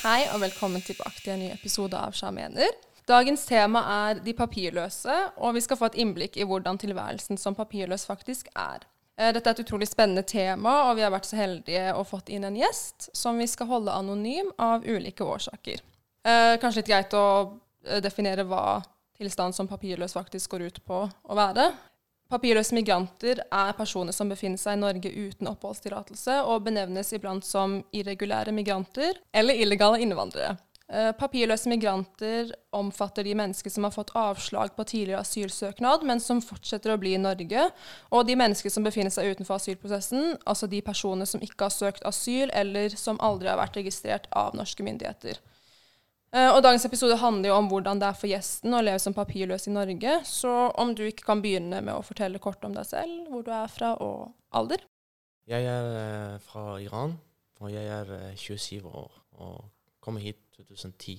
Hei og velkommen tilbake til en ny episode av Sjamener. Dagens tema er de papirløse, og vi skal få et innblikk i hvordan tilværelsen som papirløs faktisk er. Eh, Dette er et utrolig spennende tema, og vi har vært så heldige å fått inn en gjest som vi skal holde anonym av ulike årsaker. Eh, Kanskje litt greit å eh, definere hva tilstand som papirløs faktisk går ut på å være. Papirløse migranter er personer som befinner seg i Norge uten oppholdstillatelse, og benevnes iblant som irregulære migranter eller illegale innvandrere. Eh, Papirløse migranter omfatter de mennesker som har fått avslag på tidligere asylsøknad, men som fortsetter å bli i Norge, og de mennesker som befinner seg utenfor asylprosessen, altså de personer som ikke har søkt asyl, eller som aldri har vært registrert av norske myndigheter. Eh, Og Dagens episode handler jo om hvordan det er for gjesten å leve som papirløs i Norge. Så om du ikke kan begynne med å fortelle kort om deg selv, hvor du er fra og alder? Jeg er eh, fra Iran, og jeg er eh, 27 år og kommer hit 2010.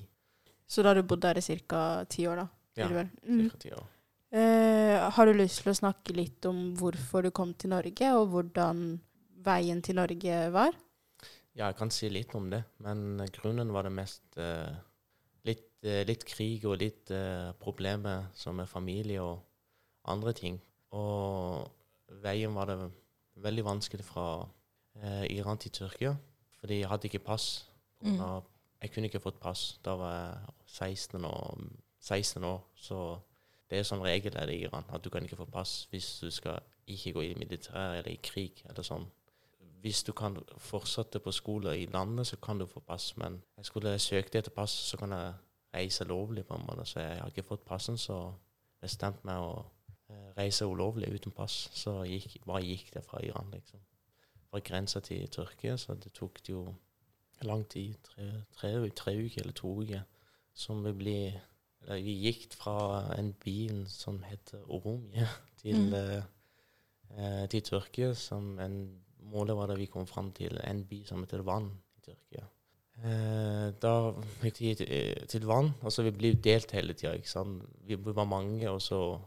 Så da har du bodd der i ca. ti år, da? Ja? Mm. cirka 10 år. Eh, har du lyst til å snakke litt om hvorfor du kom til Norge, og hvordan veien til Norge var? Ja, jeg kan si litt om det, men eh, grunnen var det mest eh, litt, er litt krig og litt eh, problemer som er familie og andre ting. Og veien var det veldig vanskelig fra eh, Iran til Tyrkia, fordi jeg hadde ikke pass. Mm. Jeg kunne ikke fått pass. Da var jeg 16 år, 16 år så det er sånn regel er det i Iran, at du kan ikke få pass hvis du skal ikke gå i militær eller i krig eller sånn hvis du kan fortsette på skole i landet, så kan du få pass. Men jeg skulle søke etter pass, så kan jeg reise lovlig, på en måte. Så jeg har ikke fått passen, så bestemte meg å eh, reise ulovlig uten pass. Så gikk, bare gikk det fra Iran, liksom. Fra grensa til Tyrkia, så det tok det jo lang tid. Tre, tre, tre uker eller to uker. Som vi ble eller Vi gikk fra en bil som heter Oromia, til, Mm. eh, eh, til Tyrkia, som en Målet var da vi kom fram til en by som heter Vann i Tyrkia. Eh, da gikk vi til, vann. Altså, vi ble delt hele tida. Vi var mange, og så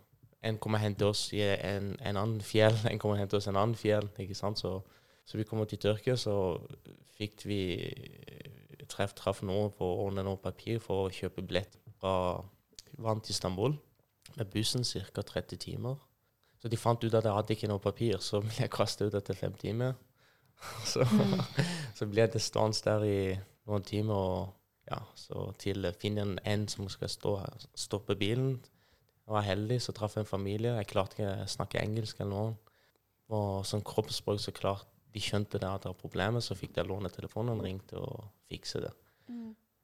en kommer og henter oss i en, en annen fjell, en kommer og henter oss i en annen fjell. ikke sant? Så, så vi kom til Tyrkia, så fikk vi treff, traff noen på å ordne noe papir for å kjøpe billett fra vann til Istanbul med bussen ca. 30 timer. Så de fant ut at jeg hadde ikke noe papir, så ble jeg kastet ut etter fem timer. Så, så ble jeg stående der i noen timer og ja, så til å finne en, en som skal stå stoppe bilen. Jeg var heldig, så traff jeg en familie. Jeg klarte ikke å snakke engelsk eller noe. Og som kroppsspråk så klart de skjønte det at det var problemer, så fikk jeg låne telefonen, ringte og fikse det.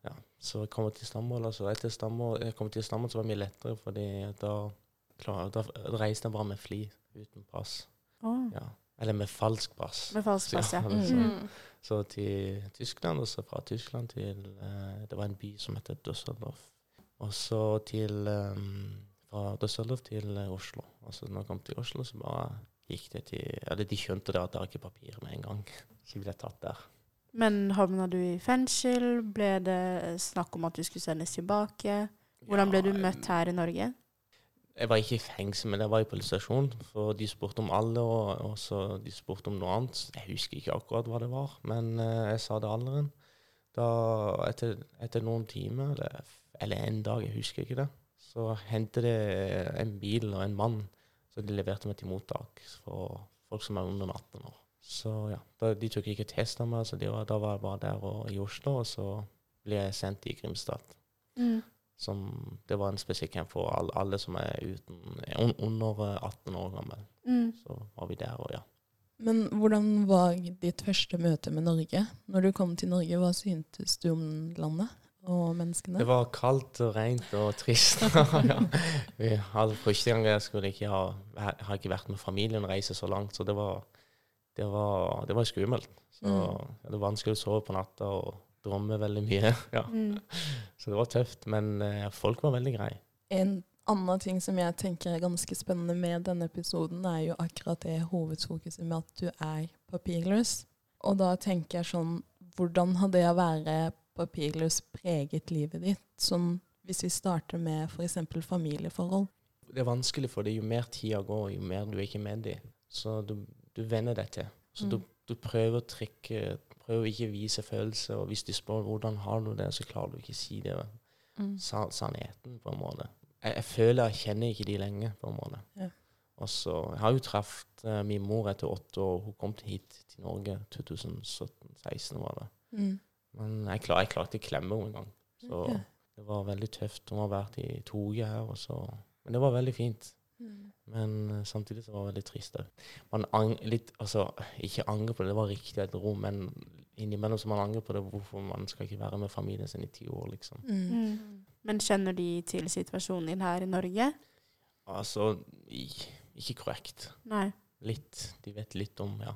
Ja, så jeg kom til Istanbul, altså etter Istanbul, jeg kom til Istanbul så var det mye lettere, fordi da, klar, da reiste jeg bare med fly uten pass. Oh. Ja. Eller med falsk pass. Med falsk pass, ja. Ja, Mm. så-. Så til Tyskland, og så fra Tyskland til uh, Det var en by som heter Düsseldorf. Og så til um, Fra Düsseldorf til uh, Oslo. Og så når jeg kom til Oslo, så bare gikk det til Eller de skjønte det at det var ikke papir med en gang. Så ble jeg tatt der. Men havna du i fengsel? Ble det snakk om at du skulle sendes tilbake? Hvordan ble du møtt her i Norge? Jeg var ikke i fengsel, men jeg var i politistasjon. For de spurte om alle, og, og de spurte om noe annet. Jeg husker ikke akkurat hva det var, men uh, jeg sa det alderen. Da, etter, etter noen timer, eller, eller en dag, jeg husker ikke det, så hentet det en bil og en mann. Så de leverte meg til mottak for folk som er under 18 år. Så ja, da, De tok ikke test av meg, så var, da var jeg bare der og, i Oslo, og så ble jeg sendt i Grimstad Mm. Som det var en spesiell camp for alle, alle som er uten, un, under 18 år gammel. Mm. Så var vi der, og ja. Men hvordan var ditt første møte med Norge? Når du kom til Norge, hva syntes du om landet og menneskene? Det var kaldt og rent og trist. ja. Vi hadde første gang jeg skulle ikke ha, jeg har ikke vært med familien og reise så langt, så det var, det var, det var skummelt. Så Mm. Det var vanskelig å sove på natta og drømme veldig mye. ja. Mm. Så det var tøft, men eh, folk var veldig greie. En annen ting som jeg tenker er ganske spennende med denne episoden, er jo akkurat det hovedfokuset med at du er papirløs. Og da tenker jeg sånn Hvordan har det å være papirløs preget livet ditt? Sånn hvis vi starter med f.eks. familieforhold. Det er vanskelig, for det jo mer tida går, jo mer du er ikke med dem. Så du, du venner deg til. Så du, Mm. du prøver å trekke, prøver ikke å vise følelser, og hvis de spør hvordan har du det, så klarer du ikke å si det. Mm. Sa, sannheten, på en måte. Jeg, jeg føler jeg kjenner ikke de lenge, på en måte. Ja. Og så, Jeg har jo truffet uh, min mor etter åtte år. Hun kom hit til Norge 2017-16, var det. Mm. Men jeg, klar, jeg klarte å klemme henne engang. Så okay. det var veldig tøft. Hun har vært i to uker her, og så Men det var veldig fint. Mm. Men eh, samtidig så var det veldig trist òg. Man ang litt Altså, ikke angrer på det, det var riktig et rom, men innimellom så man angrer på det, hvorfor man skal ikke være med familien sin i ti år, liksom. Mm. Mm. Men kjenner de til situasjonen din her i Norge? Altså, ikke korrekt. Nei. Litt. De vet litt om, ja.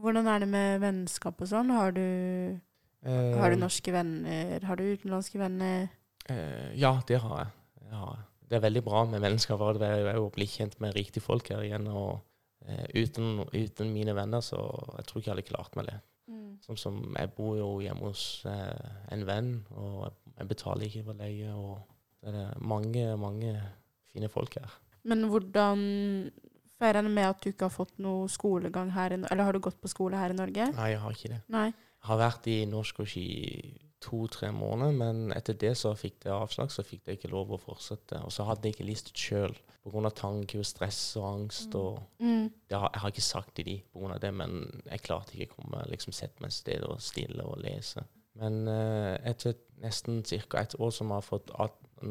Hvordan er det med vennskap og sånn? Har du, Eh, har du norske venner? Har du utenlandske venner? Eh, ja, det har jeg. Det har jeg. Det er veldig bra med og Det er jo å bli kjent med riktige folk her igjen. og eh, uten, uten mine venner så jeg tror ikke jeg hadde klart meg det. Mm. som Jeg bor jo hjemme hos eh, en venn, og jeg, jeg betaler ikke for leie. og Det er mange, mange fine folk her. Men hvordan jeg regner med at du ikke har fått noe skolegang her Eller har du gått på skole her i Norge? Nei, jeg har ikke det. Nei. Jeg har vært i norsk og ski to-tre måneder, men etter det så fikk jeg avslag, så fikk jeg ikke lov å fortsette. Og så hadde jeg ikke lyst sjøl, pga. tanker og stress og angst. og Mm. har, Jeg har ikke sagt til de pga. det, men jeg klarte ikke å komme liksom sette meg et sted og stille og lese. Men uh, etter nesten ca. et år som har fått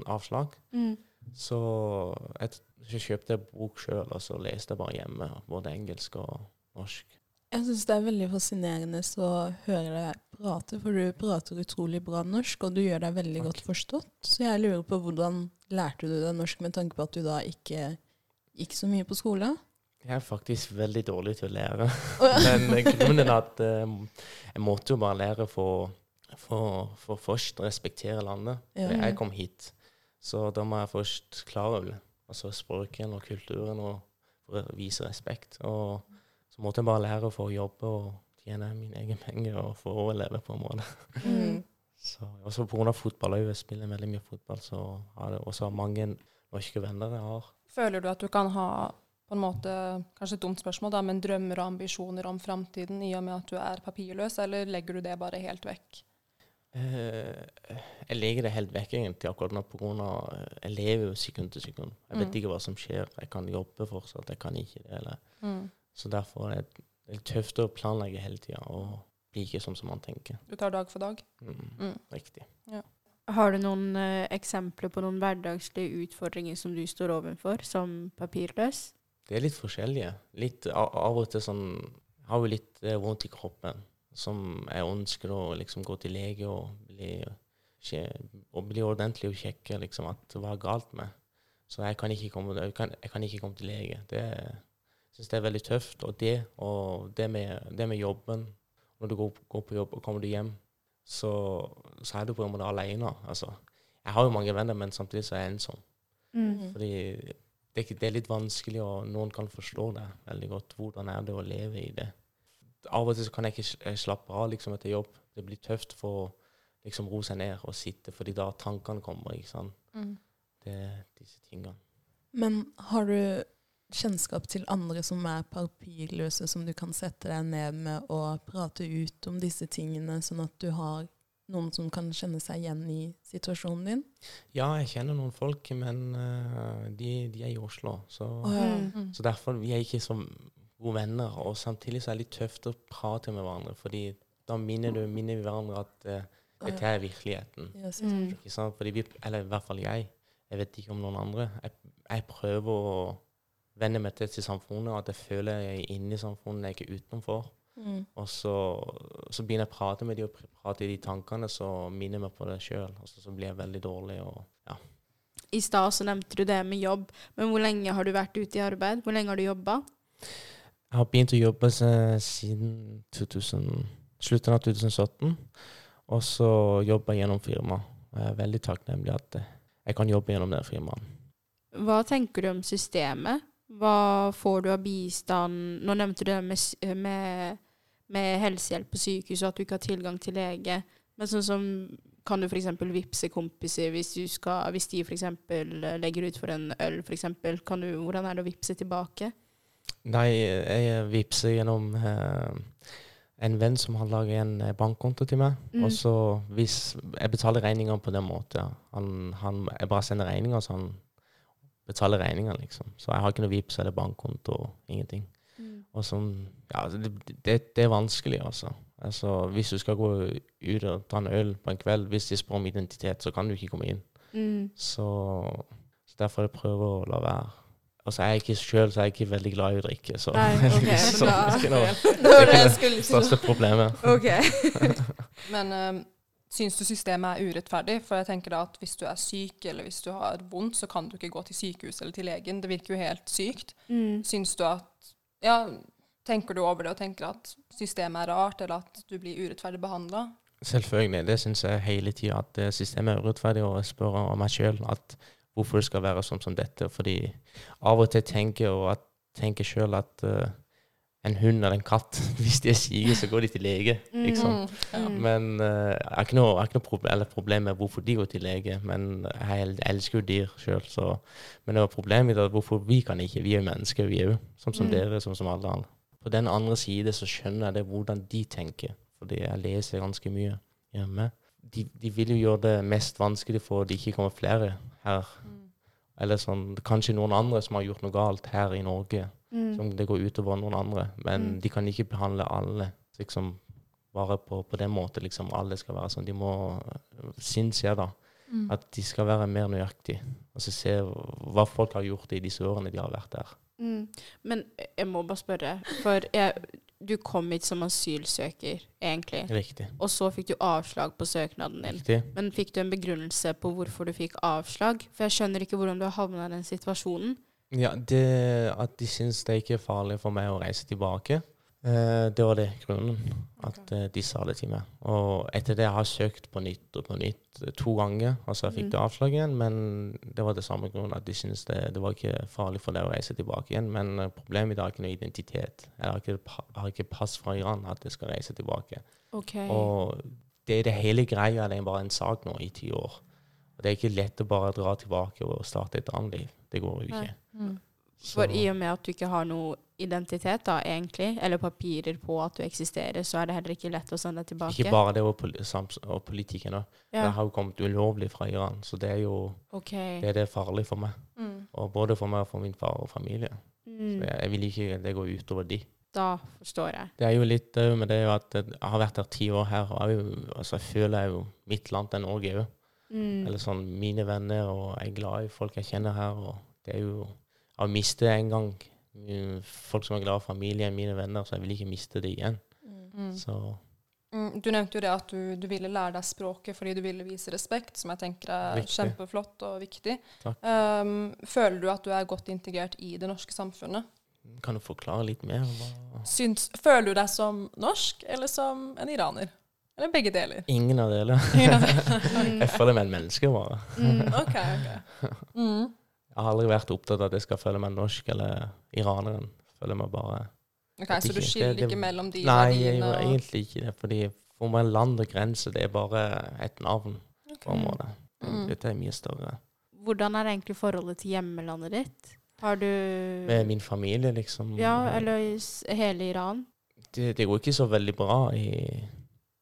avslag, Mm. så, et, så kjøpte jeg bok sjøl, og så leste jeg bare hjemme, både engelsk og norsk. Jeg syns det er veldig fascinerende å høre deg prate, for du prater utrolig bra norsk, og du gjør deg veldig Takk. godt forstått. Så jeg lurer på hvordan lærte du deg norsk med tanke på at du da ikke gikk så mye på skole? Jeg er faktisk veldig dårlig til å lære. Men grunnen er at eh, jeg måtte jo bare lære for, for, for først å respektere landet. Ja. ja. Jeg kom hit, så da må jeg først klare. Altså språket og kulturen og vise respekt. Og så måtte jeg bare lære å jobbe og tjene mine egne penger og få overleve på en måte. Mm. Så, også pga. fotball. Jeg spiller veldig mye fotball, så har jeg også mange norske venner jeg har. Føler du at du kan ha på en måte, kanskje et dumt spørsmål, da, men drømmer og ambisjoner om framtiden i og med at du er papirløs, eller legger du det bare helt vekk? Eh, jeg legger det helt vekk egentlig akkurat nå pga. Jeg lever jo sekund til sekund. Jeg vet Mm. ikke hva som skjer. Jeg kan jobbe fortsatt, jeg kan ikke det. Eller. Mm. Så derfor er det er tøft å planlegge hele tida og bli ikke sånn som man tenker. Du tar dag for dag? Mm, Mm. Riktig. Har du noen eh, eksempler på noen hverdagslige utfordringer som du står overfor som papirløs? Det er litt forskjellige. Litt av, av og til sånn Jeg har jo litt eh, vondt i kroppen som jeg ønsker å liksom gå til lege og bli, og bli ordentlig og sjekke liksom, at hva er galt med. Så jeg kan ikke komme, jeg kan, jeg kan ikke komme til lege. Det syns det er veldig tøft. Og det, og det, med, det med jobben Når du går, går på jobb og kommer du hjem, så, så er du på en måte alene. Altså, jeg har jo mange venner, men samtidig så er jeg ensom. Mm. Fordi det, det er litt vanskelig, og noen kan forstå det veldig godt. Hvordan er det å leve i det? Av og til så kan jeg ikke eh, slappe av liksom etter jobb. Det blir tøft for å liksom roe seg ned og sitte, fordi da tankene kommer. ikke sant? Mm. Det disse tingene. Men har du kjennskap til andre som er papirløse, som du kan sette deg ned med og prate ut om disse tingene, sånn at du har noen som kan kjenne seg igjen i situasjonen din? Ja, jeg kjenner noen folk, men uh, de, de er i Oslo. Så, oh, ja. Mm. Mm. så derfor vi er ikke så gode venner. Og samtidig så er det litt tøft å prate med hverandre, fordi da minner, du, minner vi hverandre at uh, dette er virkeligheten. Ja, Mm. Ikke sant? Fordi vi, eller i hvert fall jeg, jeg vet ikke om noen andre. Jeg, jeg prøver å venne meg til, til samfunnet, at jeg føler jeg er inne i samfunnet, jeg er ikke utenfor. Mm. Og så, så begynner jeg å prate med de og prate i de tankene, så minner jeg meg på det sjøl. Og så, så blir jeg veldig dårlig. Og, ja. I stad så nevnte du det med jobb, men hvor lenge har du vært ute i arbeid? Hvor lenge har du jobba? Jeg har begynt å jobbe siden 2000, slutten av 2017, og så jobber jeg gjennom firma. Og jeg er veldig takknemlig at jeg kan jobbe gjennom det firmaet. Hva tenker du om systemet? Hva får du av bistand? Nå nevnte du det med, med, med helsehjelp på sykehus, og at du ikke har tilgang til lege. Men sånn som kan du f.eks. vippse kompiser hvis, du skal, hvis de f.eks. legger ut for en øl, f.eks. Kan du, hvordan er det å vippse tilbake? Nei, jeg vippser gjennom eh, en venn som har laget en eh, bankkonto til meg. Mm. Og så hvis jeg betaler regninger på den måten han, han, Jeg bare sender regninger, så han betaler regninger, liksom. Så jeg har ikke noe VIPs eller bankkonto, ingenting. Mm. Og sånn Ja, det, det, det er vanskelig, altså. altså. Hvis du skal gå ut og ta en øl på en kveld, hvis de spør om identitet, så kan du ikke komme inn. Mm. Så, så derfor jeg prøver å la være. Altså, jeg er ikke Sjøl er jeg ikke veldig glad i å drikke, så Nei, ok, så da- det er ikke noe Det er ikke det største problemet. OK. Men um, syns du systemet er urettferdig? For jeg tenker da at hvis du er syk eller hvis du har vondt, så kan du ikke gå til sykehus eller til legen. Det virker jo helt sykt. Mm. Syns du at Ja, tenker du over det og tenker at systemet er rart, eller at du blir urettferdig behandla? Selvfølgelig. Det syns jeg hele tida, at eh, systemet er urettferdig. Og jeg spør om meg sjøl at hvorfor det skal være sånn som dette. Fordi av og til tenker jeg og tenker sjøl at eh, en hund eller en katt, hvis de er syke, så går de til lege. liksom. Mm. Men uh, jeg har ikke noe, noe problem, problem med hvorfor de går til lege. Men jeg elsker jo dyr sjøl, Men det var problemet mitt at hvorfor vi kan ikke. Vi er jo mennesker, vi jo sånn som Mm. dere, sånn som alle andre. På den andre side så skjønner jeg det hvordan de tenker, fordi jeg leser ganske mye hjemme. De, de vil jo gjøre det mest vanskelig for at det ikke kommer flere her. Mm. Eller sånn, kanskje noen andre som har gjort noe galt her i Norge, Mm. som det går utover noen andre. Men Mm. de kan ikke behandle alle liksom, bare på, på den måten. Liksom, alle skal være sånn. De må, syns jeg, da, Mm. at de skal være mer nøyaktige. Og så se hva folk har gjort i disse årene de har vært der. Mm. Men jeg må bare spørre, for jeg, du kom hit som asylsøker, egentlig. Riktig. Og så fikk du avslag på søknaden din. Riktig. Men fikk du en begrunnelse på hvorfor du fikk avslag? For jeg skjønner ikke hvordan du har havna i den situasjonen. Ja, det at de syns det ikke er farlig for meg å reise tilbake, eh, det var det grunnen. At okay. de sa det til meg. Og etter det jeg har søkt på nytt og på nytt eh, to ganger, og så fikk Mhm. jeg avslag igjen, men det var det samme grunnen at de syntes det, det var ikke farlig for deg å reise tilbake igjen. Men eh, problemet mitt er ikke noe identitet. Jeg har ikke, har ikke pass fra Iran at jeg skal reise tilbake. Okay. Og det, det hele greia det er bare en sak nå i ti år. Og det er ikke lett å bare dra tilbake og starte et annet liv. Det går jo ikke. Mm. For i og med at du ikke har noe identitet, da, egentlig, eller papirer på at du eksisterer, så er det heller ikke lett å sende deg tilbake. Ikke bare det, og, poli og politikken òg. Det har jo kommet ulovlig fra Iran, så det er jo okay. det er det farlig for meg. Mm. Og både for meg og for min far og familie. Mm, Så jeg, jeg vil ikke det går utover de. da forstår jeg. Det er jo litt men det er jo at jeg har vært her ti år her, og jeg, jo, altså jeg føler jeg jo mitt land er Norge òg. Mm. Eller sånn mine venner, og jeg er glad i folk jeg kjenner her. Og det er jo Jeg har mistet en gang mm, folk som er glad i familien, mine venner, så jeg vil ikke miste det igjen. Mm. Så Mm. Du nevnte jo det at du, du ville lære deg språket fordi du ville vise respekt, som jeg tenker er Viktig. kjempeflott og viktig. Um, føler du at du er godt integrert i det norske samfunnet? kan du forklare litt mer? Syns, føler du deg som norsk eller som en iraner? Eller begge deler? Ingen av delene. Jeg føler meg en menneske, bare. Mm. OK. ok. Mm. Jeg har aldri vært opptatt av at jeg skal føle meg norsk eller iraneren. Føler meg bare Ok, Så du ikke- skiller det- det- ikke mellom de Nei, verdiene? Nei, egentlig ikke det. Fordi for meg land og grense, det er bare et navn, på en måte. Mm. Dette er mye større. Hvordan er egentlig forholdet til hjemmelandet ditt? Har du Med min familie, liksom. Ja, eller hele Iran? det, det går ikke så veldig bra i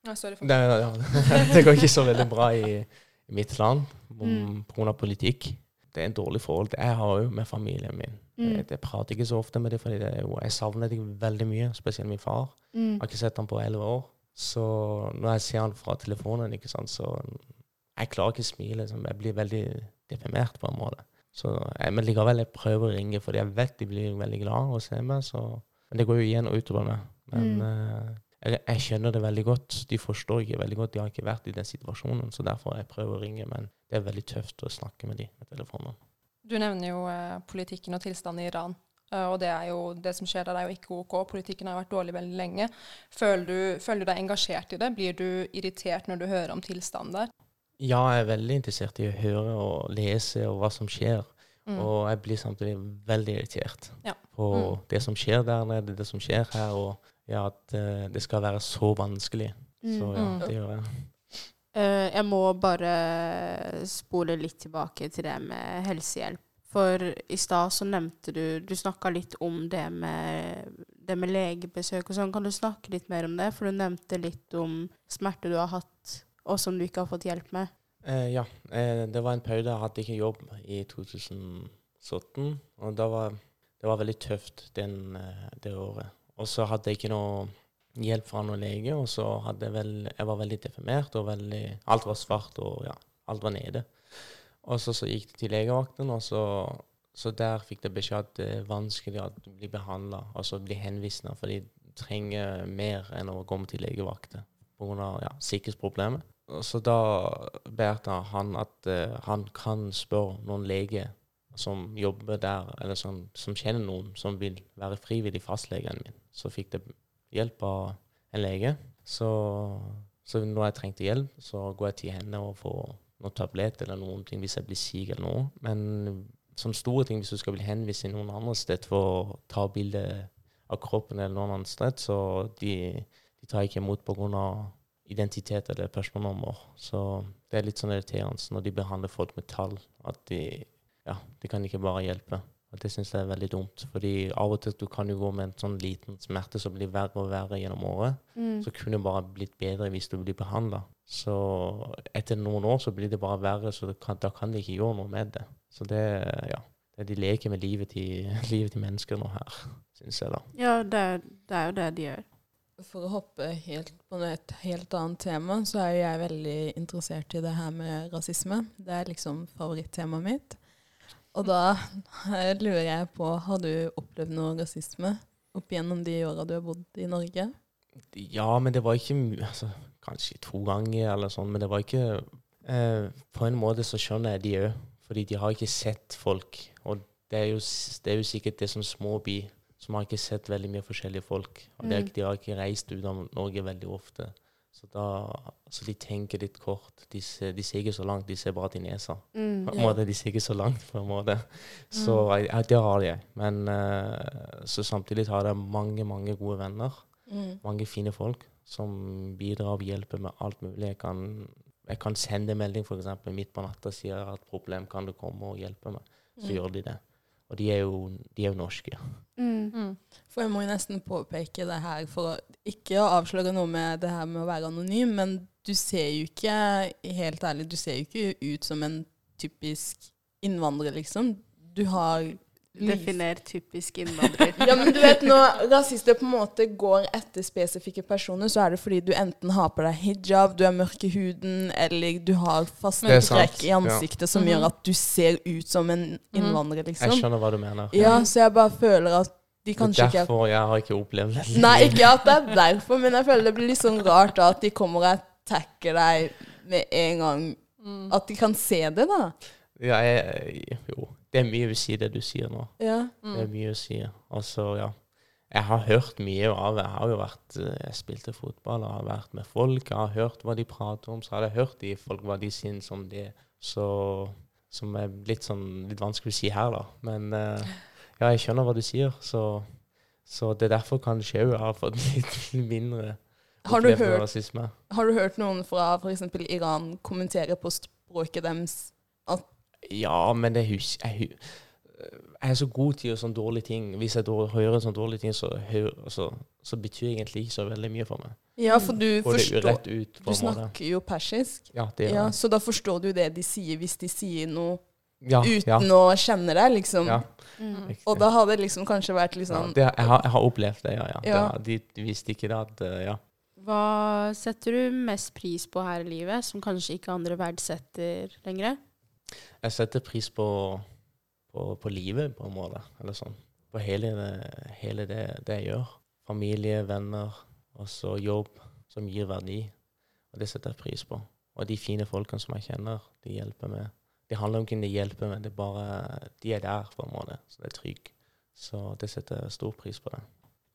Nei, sorry for ja, Det går ikke så veldig bra i, i mitt land Mm. pga. politikk. Det er en dårlig forhold jeg har jo med familien min. Mm. Jeg, jeg prater ikke så ofte med dem, fordi jo, jeg savner dem veldig mye, spesielt min far. Mm. Jeg har ikke sett ham på elleve år. Så når jeg ser han fra telefonen, ikke sant, så Jeg klarer ikke å smile. Liksom. Jeg blir veldig deprimert på en måte. Så jeg, men likevel, jeg prøver å ringe, fordi jeg vet de blir veldig glad å se meg. Så, men det går jo igjen og utover meg. Men Mm. eh, jeg, jeg skjønner det veldig godt. De forstår ikke veldig godt. De har ikke vært i den situasjonen, så derfor jeg prøver å ringe. Men det er veldig tøft å snakke med dem med telefonen. Du nevner jo eh, politikken og tilstanden i Iran. Uh, og det, jo, det som skjer der, er jo ikke OK. Politikken har vært dårlig veldig lenge. Føler du, føler du deg engasjert i det? Blir du irritert når du hører om tilstanden der? Ja, jeg er veldig interessert i å høre og lese og hva som skjer. Mm. Og jeg blir samtidig veldig irritert Ja. på Mm. det som skjer der nede, det som skjer her, og ja, at uh, det skal være så vanskelig. Så ja, Mm. det gjør jeg. Uh, jeg må bare spole litt tilbake til det med helsehjelp. For i stad så nevnte du Du snakka litt om det med det med legebesøk og sånn. Kan du snakke litt mer om det? For du nevnte litt om smerte du har hatt, og som du ikke har fått hjelp med. Uh, ja, eh, det var en periode jeg hadde ikke jobb i 2017. Og da var, det var veldig tøft den, eh, det året. Og så hadde jeg ikke noe hjelp fra noen lege, og så hadde jeg vel Jeg var veldig deformert, og veldig Alt var svart, og ja, alt var nede. Og så, så gikk det til legevakten, og så, så der fikk jeg beskjed at det er vanskelig å bli behandla, altså bli henvist, for de trenger mer enn å komme til legevakten pga. Ja, sikkerhetsproblemet. Så da ber han at uh, han kan spørre noen leger som jobber der, eller som, som kjenner noen som vil være frivillig fastlegen min. Så fikk jeg hjelp av en lege. Så, så når jeg trengte hjelp, så går jeg til henne og får noen tablett eller noen ting hvis jeg blir syk eller noe. Men sånne store ting, hvis du skal bli henvist til noen andre sted for å ta bilde av kroppen eller noen andre sted, så de, de tar ikke imot pga. identitet eller personnummer. Så det er litt sånn irriterende når de behandler folk med tall, at de, ja, de kan ikke bare hjelpe. Og Det syns jeg er veldig dumt. fordi av og til du kan jo gå med en sånn liten smerte som blir verre og verre gjennom året. Mm. Så kunne det bare blitt bedre hvis du blir behandla. Så etter noen år så blir det bare verre, så kan, da kan de ikke gjøre noe med det. Så det, ja, det de leker med livet til, livet til mennesker nå her, syns jeg, da. Ja, det, det er jo det de gjør. For å hoppe helt på et helt annet tema, så er jo jeg veldig interessert i det her med rasisme. Det er liksom favorittemaet mitt. Og da lurer jeg på, har du opplevd noe rasisme opp gjennom de åra du har bodd i Norge? Ja, men det var ikke altså, Kanskje to ganger eller sånn, men det var ikke eh, På en måte så skjønner jeg de òg, fordi de har ikke sett folk. Og det er jo, det er jo sikkert det som små by, som har ikke sett veldig mye forskjellige folk. Og det Mm. de har ikke reist ut av Norge veldig ofte. Så, da, så de tenker litt kort. De ser, de ser ikke så langt, de ser bare til nesa. Mm. På en måte, De ser ikke så langt, på en måte. Så Mm. jeg, det har jeg. Men uh, så samtidig har jeg mange, mange gode venner. Mm. Mange fine folk som bidrar og hjelper med alt mulig. Jeg kan, jeg kan sende melding f.eks. midt på natta og sier at problem, kan du komme og hjelpe meg? Så Mm. gjør de det. Og de er jo, de er jo norske. Mm. Mm. For jeg må jo nesten påpeke det her for å ikke å avsløre noe med det her med å være anonym, men du ser jo ikke, helt ærlig, du ser jo ikke ut som en typisk innvandrer, liksom. Du har Definer typisk innvandrer. Ja, men du vet når rasister på en måte går etter spesifikke personer, så er det fordi du enten har på deg hijab, du er mørk i huden, eller du har faste trekk i ja. ansiktet som Mhm. gjør at du ser ut som en innvandrer, Jeg liksom. skjønner hva du mener. Ja, så jeg bare føler at de kanskje er ikke derfor jeg har ikke opplevd det. Nei, ikke at det er derfor, men jeg føler det blir litt sånn rart da, at de kommer og attacker deg med en gang. Mm. At de kan se det, da. Ja, jeg, jo, det er mye å si det du sier nå. Ja. Det er Mm. mye å si. Altså, ja. Jeg har hørt mye av det. Jeg har jo vært eh, Jeg spilte fotball og har vært med folk. Jeg har hørt hva de prater om. Så har jeg hørt de folk hva de syns om det. Så Som er litt sånn litt vanskelig å si her, da. Men eh, ja, jeg skjønner hva du sier. Så, så det er derfor kanskje jeg har fått litt mindre Har du, hørt, har du hørt noen fra f.eks. Iran kommentere på språket deres? Ja, men det hus jeg, jeg er så god til å gjøre sånne dårlige ting. Hvis jeg dår, hører sånne dårlige ting, så, så, så betyr egentlig ikke så veldig mye for meg. Ja, for du Får forstår ut, Du snakker jo persisk. Ja, det gjør Ja, jeg. så da forstår du det de sier, hvis de sier noe Ja, ja, uten å kjenne deg, liksom. ja, Mm. Og da har det liksom kanskje vært ja, sånn det, jeg, har, jeg har opplevd det, ja. ja. Ja. Det, de, de visste ikke det at eh, Ja. Hva setter du mest pris på her i livet, som kanskje ikke andre verdsetter lenger? Jeg setter pris på, på, på livet, på en måte. Eller sånn. På hele, hele det, det jeg gjør. Familie, venner, og så jobb som gir verdi. Og det setter jeg pris på. Og de fine folkene som jeg kjenner, de hjelper meg. Det handler om hvem de hjelper meg, det er bare De er der, på en måte. Så det er trygg. Så det setter jeg stor pris på. det.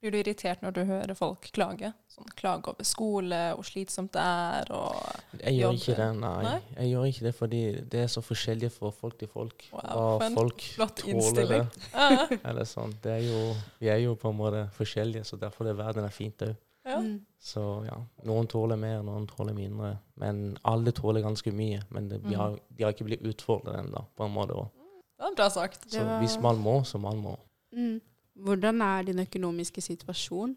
Blir du irritert når du hører folk klage? Sånn, klage over skole, hvor slitsomt det er, og Jeg gjør Jobb. ikke det, nei. Nei? Jeg gjør ikke det fordi det er så forskjellig fra folk til folk. Wow, Hva for folk flott tåler innstilling. det. Eller sånn. Det er jo, vi er jo på en måte forskjellige, så derfor er verden er fint òg. Ja. Mm. Så ja, noen tåler mer, noen tåler mindre. Men alle tåler ganske mye. Men det, vi Mm. har, de har ikke blitt utfordret ennå, på en måte òg. Det var bra sagt. Så var- hvis man må, så man må. Mm. Hvordan er din økonomiske situasjon?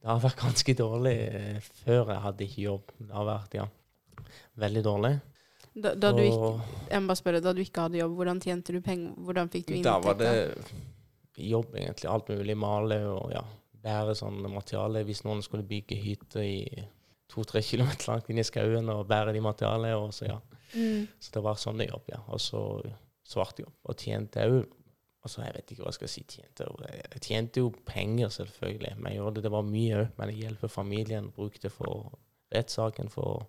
Det har vært ganske dårlig eh, før jeg hadde ikke jobb. Det har vært, ja, veldig dårlig. Da, da, du ikke, jeg må bare spørre, da du ikke hadde jobb, hvordan tjente du penger? Hvordan fikk du da var det jobb, egentlig. Alt mulig. Male og ja, bære sånn materiale. Hvis noen skulle bygge hytte i to-tre kilometer langt inn i skauen og bære de materialene. Og så, ja. Mm. så det var sånne jobb, ja. Og så svart jobb. Og tjente òg Altså, jeg vet ikke hva jeg skal si. Tjente, jeg tjente jo penger, selvfølgelig. Men jeg gjorde det, det var mye òg. Men jeg hjelper familien. Brukte for rettssaken, for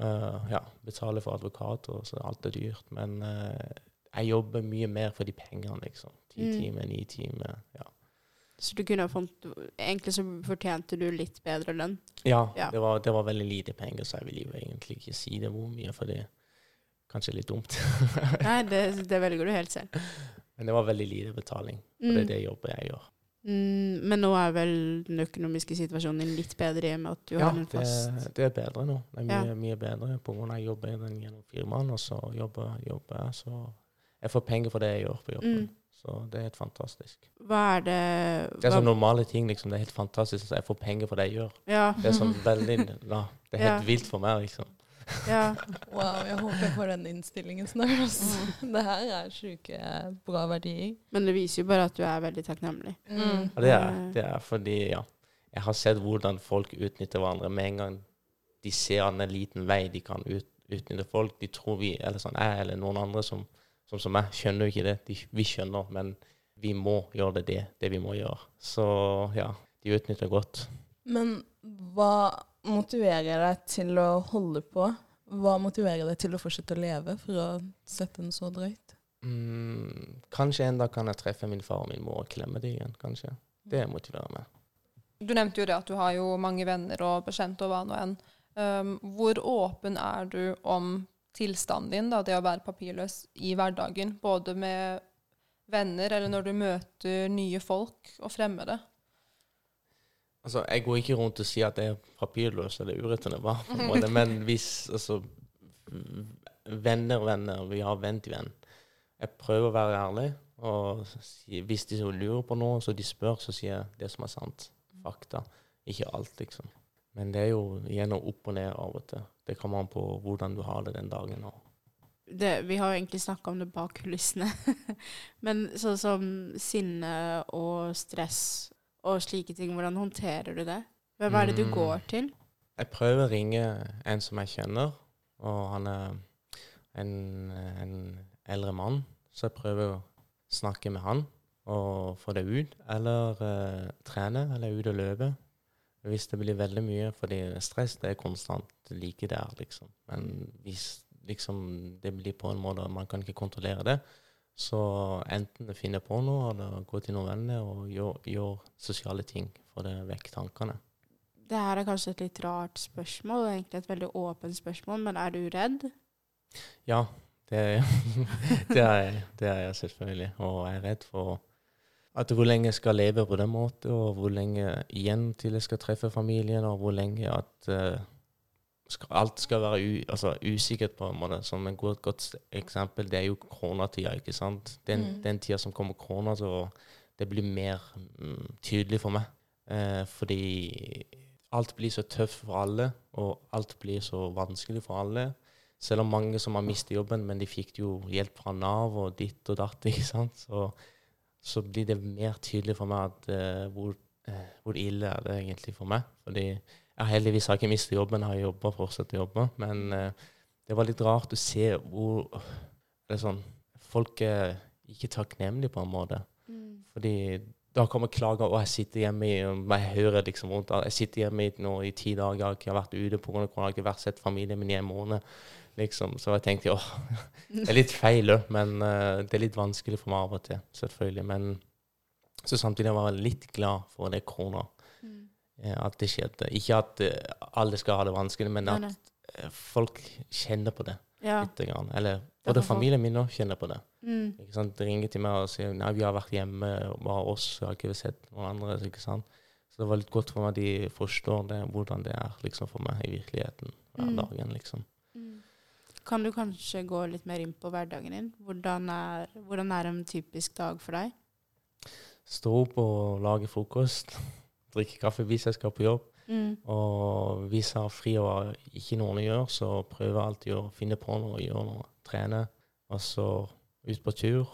uh, ja, betale for advokater, så alt er dyrt. Men uh, jeg jobber mye mer for de pengene, liksom. Ti Mm. timer, ni timer. Ja. Så du kunne ha fått Egentlig så fortjente du litt bedre lønn. Ja, Ja. Det, var, det var veldig lite penger, så jeg vil egentlig ikke si det hvor mye, for det er kanskje litt dumt. Nei, det, det velger du helt selv. Men det var veldig lite betaling, og det er det jobbet jeg gjør. Mm, men nå er vel den økonomiske situasjonen din litt bedre i og med at du Ja, har en fast Ja, det er bedre nå. Det er mye, Ja. mye bedre av jeg jobber i den gjennom firmaet, og så jobber jobber jeg, så jeg får penger for det jeg gjør på jobben. Mm. Så det er helt fantastisk. Hva er det Det er hva- sånne normale ting, liksom. Det er helt fantastisk. Så jeg får penger for det jeg gjør. Ja. Det er sånn veldig ja, Det er helt Ja. vilt for meg, liksom. Ja. Wow, jeg håper jeg får den innstillingen snart. Altså. Det her er sjuke bra verdier. Men det viser jo bare at du er veldig takknemlig. Mm. Ja, det er, Eh. det er fordi, ja Jeg har sett hvordan folk utnytter hverandre. Med en gang de ser en liten vei de kan ut, utnytte folk, de tror vi Eller sånn jeg eller noen andre som, som, som meg, skjønner jo ikke det. De, vi skjønner, men vi må gjøre det, det, det vi må gjøre. Så ja, de utnytter godt. Men hva motiverer deg til å holde på? Hva motiverer deg til å fortsette å leve, for å sette den så drøyt? Mm, kanskje en dag kan jeg treffe min far og min mor og klemme dem igjen. Kanskje. Det motiverer meg. Du nevnte jo det at du har jo mange venner og bekjente og hva nå enn. Um, hvor åpen er du om tilstanden din, da, det å være papirløs i hverdagen? Både med venner eller når du møter nye folk og fremmede? Altså, jeg går ikke rundt og sier at jeg er papirløs eller ureturnerbar, måte, men hvis altså Venner, venner, vi har venn til venn. Jeg prøver å være ærlig, og hvis de lurer på noe, så de spør, så sier jeg det som er sant. Fakta. Ikke alt, liksom. Men det er jo gjennom opp og ned av og til. Det kommer an på hvordan du har det den dagen. Og Det, vi har egentlig snakka om det bak kulissene. Men sånn som sinne og stress og slike ting, hvordan håndterer du det? Hvem er det du Mm. går til? Jeg prøver å ringe en som jeg kjenner, og han er en, en eldre mann, så jeg prøver å snakke med han og få det ut. Eller uh, trene, eller ut og løpe. Hvis det blir veldig mye, fordi stress det er konstant like der, liksom. Men hvis liksom det blir på en måte man kan ikke kontrollere det, så enten finne på noe, eller gå til noen venner og gjøre gjør sosiale ting for å vekk tankene. Det her er kanskje et litt rart spørsmål, og egentlig et veldig åpent spørsmål, men er du redd? Ja, det, det, er jeg, det er jeg selvfølgelig. Og jeg er redd for at hvor lenge jeg skal leve på den måten, og hvor lenge igjen til jeg skal treffe familien, og hvor lenge at eh, skal, alt skal være u, altså, usikkert på en måte. Som et godt, godt eksempel, det er jo koronatida, ikke sant. Den, Mm. den tida som kommer korona, så det blir mer mm, tydelig for meg. Eh, fordi alt blir så tøft for alle, og alt blir så vanskelig for alle. Selv om mange som har mistet jobben, men de fikk jo hjelp fra Nav og ditt og datt, ikke sant. Så, så blir det mer tydelig for meg at, eh, hvor, eh, hvor ille er det egentlig for meg. Fordi jeg heldigvis har jeg ikke mistet jobben, jeg har jobba og fortsatt å jobbe. Men eh, det var litt rart å se hvor det er sånn, Folk er ikke takknemlige på en måte. Fordi da kommer klager, og jeg sitter hjemme i jeg hører liksom rundt, jeg sitter hjemme i, nå i ti dager, jeg har ikke vært ute av korona, jeg har ikke vært sett familien min i en måned. Liksom. Så jeg tenkte åh, det er litt feil, men uh, det er litt vanskelig for meg av og til, selvfølgelig. Men så samtidig var jeg litt glad for det korona, eh, at det skjedde. Ikke at eh, alle skal ha det vanskelig, men at nei. eh, folk kjenner på det Ja. litt. Grann. Eller både familien min òg kjenner på det. Mm. Ikke sant? De ringer til meg og sier nei, vi har vært hjemme, bare oss, vi har ikke sett noen andre. ikke sant? Så det var litt godt for meg at de forstår det, hvordan det er liksom for meg i virkeligheten hver Mm. dagen. liksom. Mm. Kan du kanskje gå litt mer inn på hverdagen din? Hvordan er, hvordan er en typisk dag for deg? stå opp og lage frokost, drikke kaffe hvis jeg skal på jobb. Mm. Og hvis jeg har fri og ikke noe å gjøre, så prøver jeg alltid å finne på noe å gjøre noe. Trene, og så ut på tur.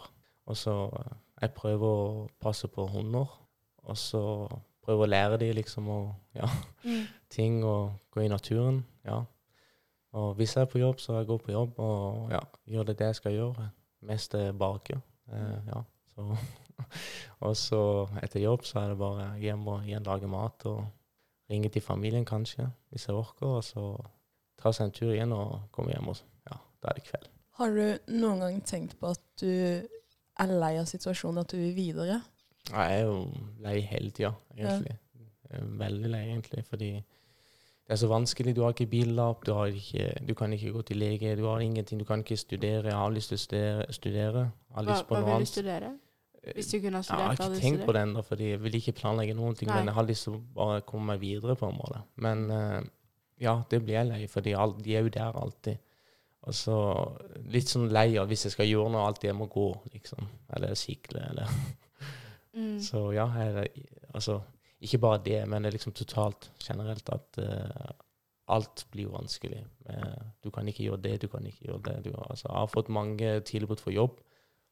Og så eh, jeg prøver å passe på hunder, og så prøver å lære dem liksom å ja, Mm. ting og gå i naturen. Ja. Og hvis jeg er på jobb, så jeg går på jobb og ja, gjør det det jeg skal gjøre. Mest bake. Eh, ja. så, og så etter jobb så er det bare hjem og igjen lage mat og ringe til familien kanskje, hvis jeg orker. Og så ta seg en tur igjen og komme hjem, og så- ja, da er det kveld. Har du noen gang tenkt på at du er lei av situasjonen, at du vil videre? Jeg er jo lei hele tida, egentlig. Er Veldig lei, egentlig, fordi det er så vanskelig. Du har ikke billapp, du, du kan ikke gå til lege, du har ingenting. Du kan ikke studere. Jeg har lyst til å studere. studere. Jeg har Hva, lyst på hva vil du studere? Hvis du kunne ha Jeg har ikke tenkt på det ennå, fordi jeg vil ikke planlegge noen ting. Nei. Men jeg har lyst til å bare komme meg videre, på en måte. Men eh, ja, det blir jeg lei, for de er jo der alltid. Og så litt sånn lei av hvis jeg skal gjøre noe, alltid jeg må gå, liksom. Eller sykle, eller Mm. Så ja, jeg, altså Ikke bare det, men det er liksom totalt generelt at uh, alt blir vanskelig. Eh, du kan ikke gjøre det, du kan ikke gjøre det. Du, altså, jeg har fått mange tilbud for jobb.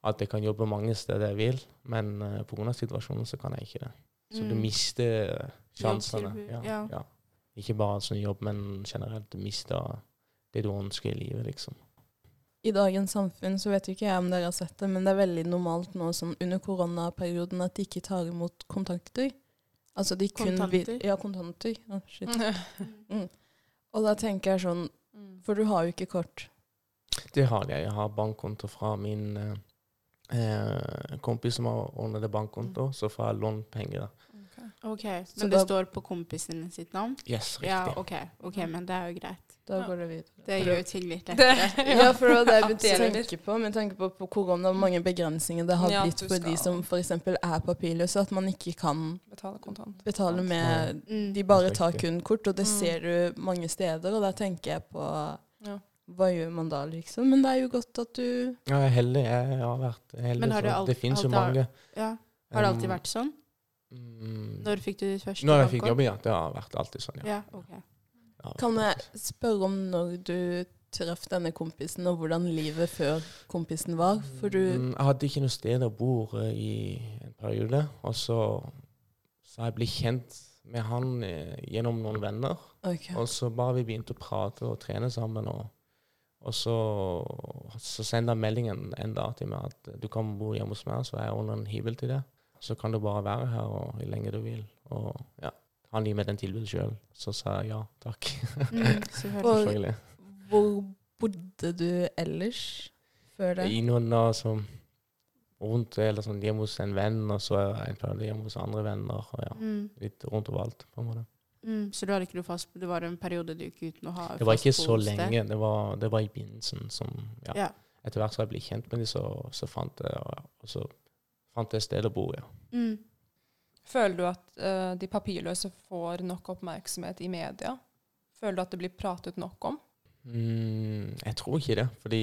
At jeg kan jobbe mange steder jeg vil, men uh, pga. situasjonen så kan jeg ikke det. Så du Mm. mister sjansene. Ja, ja. ja. Ikke bare sånn jobb, men generelt. Du mister det du ønsker i livet, liksom. I dagens samfunn så vet ikke jeg om dere har sett det, men det er veldig normalt nå sånn under koronaperioden at de ikke tar imot kontanter. Altså de kun vil- Kontanter? Ja, kontanter. Å, shit. Mm. Og da tenker jeg sånn, Mm. for du har jo ikke kort. Det har jeg. Jeg har bankkonto fra min eh, eh, kompis som har ordnet det bankkonto, så får jeg lånt penger. Ok, Så Men det da- står på kompisen sitt navn? Yes, riktig. Ja, ok, ok, men det er jo greit. Da går det videre. Det gjør jo ting litt lettere. Ja, for det var det jeg tenker begynte å tenke på. Men tanke på, på korona, hvor mange begrensninger det har Ja, blitt for de som f.eks. er papirløse. At man ikke kan Betale kontant. betale med Mm. De bare tar kun kort, og det Mm. ser du mange steder. Og da tenker jeg på Ja. Hva gjør man da, liksom? Men det er jo godt at du Ja, jeg er heldig. Jeg har vært heldig. Men har det alt- det finnes jo mange. Ja. Har det alltid Um, vært sånn? mm, Når fikk du ditt første Når jeg fikk jobb, ja. Det har vært alltid sånn, ja. Ja, okay. Kan jeg spørre om når du traff denne kompisen, og hvordan livet før kompisen var? For du Mm, Jeg hadde ikke noe sted å bo eh, i en periode. Og så så har jeg blitt kjent med han eh, gjennom noen venner. Okay. Og så bare vi begynte å prate og trene sammen. Og, og så, så sender han meldingen en dag til meg at du kan bo hjemme hos meg, så jeg ordner en hybel til deg. Så kan du bare være her og, hvor lenge du vil. Og ja, han gir meg den tilbudet sjøl. Så sa jeg ja takk. Mm. Og-. Hvor bodde du ellers før det? I noen da som rundt eller sånn hjemme hos en venn, og så en periode hjemme hos andre venner. og ja, Mm, Litt rundt overalt. på en måte. Mm, så du hadde ikke noe fast Det var en periode du gikk uten å ha Det var ikke så bosted? lenge. Det var, det var i begynnelsen som ja. Ja. Etter hvert så jeg ble kjent med dem, så, så fant jeg og, så fant jeg et sted å bo, ja. Mm. Føler du at uh, de papirløse får nok oppmerksomhet i media? Føler du at det blir pratet nok om? Mm, jeg tror ikke det, fordi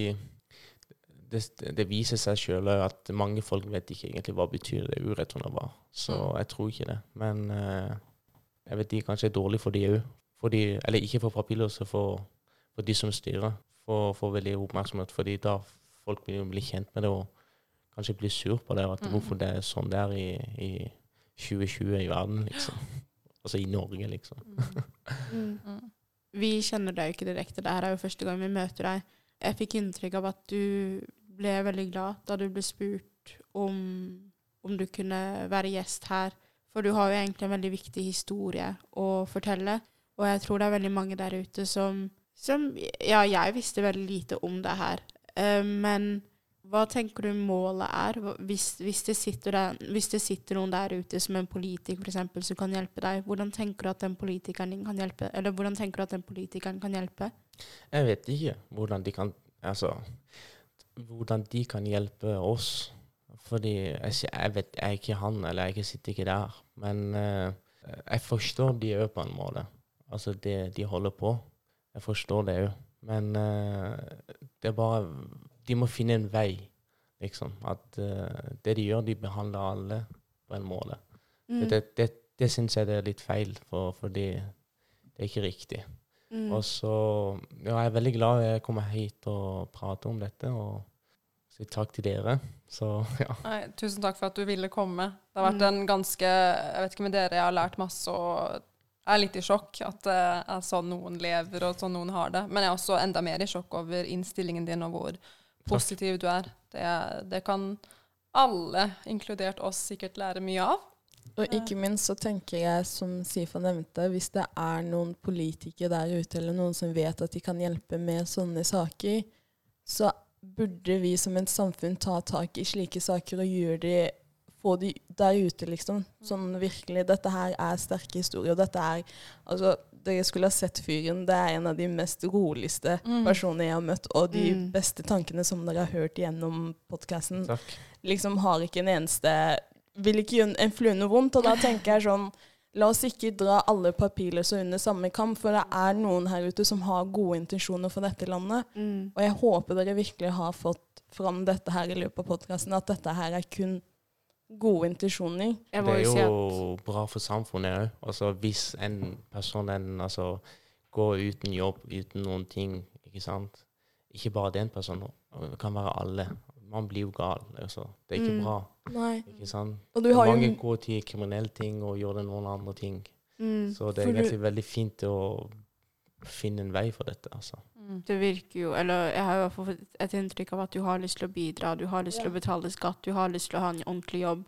det, det viser seg sjøl at mange folk vet ikke egentlig hva betyr det ureturner var. Så Mm. jeg tror ikke det. Men eh, jeg vet de kanskje er dårlige for de òg. Eller ikke for papirløse, for, for de som styrer. For, for veldig oppmerksomhet, fordi da folk blir, blir kjent med det og kanskje blir sur på det. At Mm. Hvorfor det er sånn det er i, i 2020 i verden, liksom. Altså i Norge, liksom. Mm. Mm. Vi kjenner deg jo ikke direkte. Dette er jo første gang vi møter deg. Jeg fikk inntrykk av at du ble veldig glad da du ble spurt om, om du kunne være gjest her. For du har jo egentlig en veldig viktig historie å fortelle. Og jeg tror det er veldig mange der ute som, som Ja, jeg visste veldig lite om det her. Uh, men hva tenker du målet er? Hvis, hvis, det der, hvis det sitter noen der ute som en politiker eksempel, som kan hjelpe deg, hvordan tenker du at den politikeren kan hjelpe? Eller hvordan tenker du at den politikeren kan hjelpe? Jeg vet ikke hvordan de kan Altså hvordan de kan hjelpe oss. Fordi jeg, jeg vet jeg er ikke han, eller jeg sitter ikke der. Men uh, jeg forstår de òg på en måte. Altså det de holder på. Jeg forstår det òg. Men uh, det er bare De må finne en vei, liksom. At uh, det de gjør, de behandler alle på en måte. Mm. Det, det, det, det syns jeg det er litt feil, for, fordi det er ikke riktig. Mm. Og så ja, jeg er veldig glad jeg kommer hit og prater om dette, og sier takk til dere. Så ja. Nei, tusen takk for at du ville komme. Det har vært Mm. en ganske Jeg vet ikke med dere, jeg har lært masse og jeg er litt i sjokk at det er sånn noen lever og sånn noen har det. Men jeg er også enda mer i sjokk over innstillingen din og hvor positiv du er. Det, det kan alle, inkludert oss, sikkert lære mye av. Og ikke minst så tenker jeg, som Sifa nevnte, hvis det er noen politikere der ute, eller noen som vet at de kan hjelpe med sånne saker, så burde vi som et samfunn ta tak i slike saker og gjøre de få de der ute, liksom. Sånn virkelig. Dette her er sterke historier. Og dette er Altså, dere skulle ha sett fyren. Det er en av de mest roligste Mm. personene jeg har møtt, og de Mm. beste tankene som dere har hørt gjennom podkasten liksom har ikke en eneste Vil ikke gjøre en flue noe vondt. Og da tenker jeg sånn La oss ikke dra alle papirløse under samme kam, for det er noen her ute som har gode intensjoner for dette landet. Mm. Og jeg håper dere virkelig har fått fram dette her i løpet av podkasten, at dette her er kun gode intensjoner. Det er jo bra for samfunnet òg. Altså, hvis en person en, altså, går uten jobb, uten noen ting, ikke sant Ikke bare den personen, det kan være alle. Man blir jo gal. Altså. Det er ikke Mm. bra. Nei. ikke sant? Og du har jo Mange går til kriminelle ting og gjør det noen andre ting. mm. Så det er For du- egentlig veldig fint å finne en vei for dette. altså. Mm. Det virker jo Eller jeg har jo fått et inntrykk av at du har lyst til å bidra, du har lyst til å betale skatt, du har lyst til å ha en ordentlig jobb.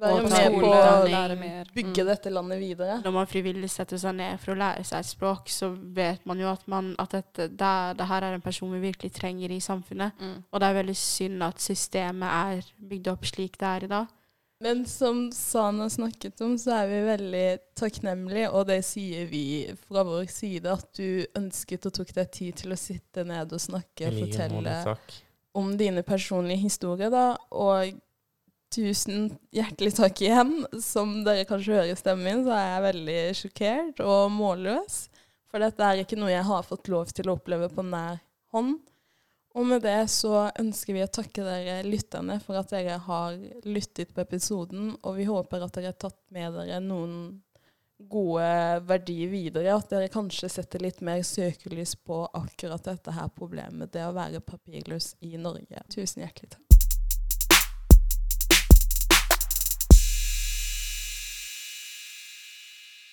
Være med på å bygge Mm. dette landet videre. Når man frivillig setter seg ned for å lære seg et språk, så vet man jo at, man, at dette, det, det her er en person vi virkelig trenger i samfunnet. Mm. Og det er veldig synd at systemet er bygd opp slik det er i dag. Men som Sana snakket om, så er vi veldig takknemlige, og det sier vi fra vår side, at du ønsket og tok deg tid til å sitte ned og snakke like fortelle om dine personlige historier, da. Og tusen hjertelig takk igjen. Som dere kanskje hører i stemmen min, så er jeg veldig sjokkert og målløs. For dette er ikke noe jeg har fått lov til å oppleve på nær hånd. Og med det så ønsker vi å takke dere lytterne for at dere har lyttet på episoden, og vi håper at dere har tatt med dere noen gode verdier videre. At dere kanskje setter litt mer søkelys på akkurat dette her problemet, det å være papirløs i Norge. Tusen hjertelig takk.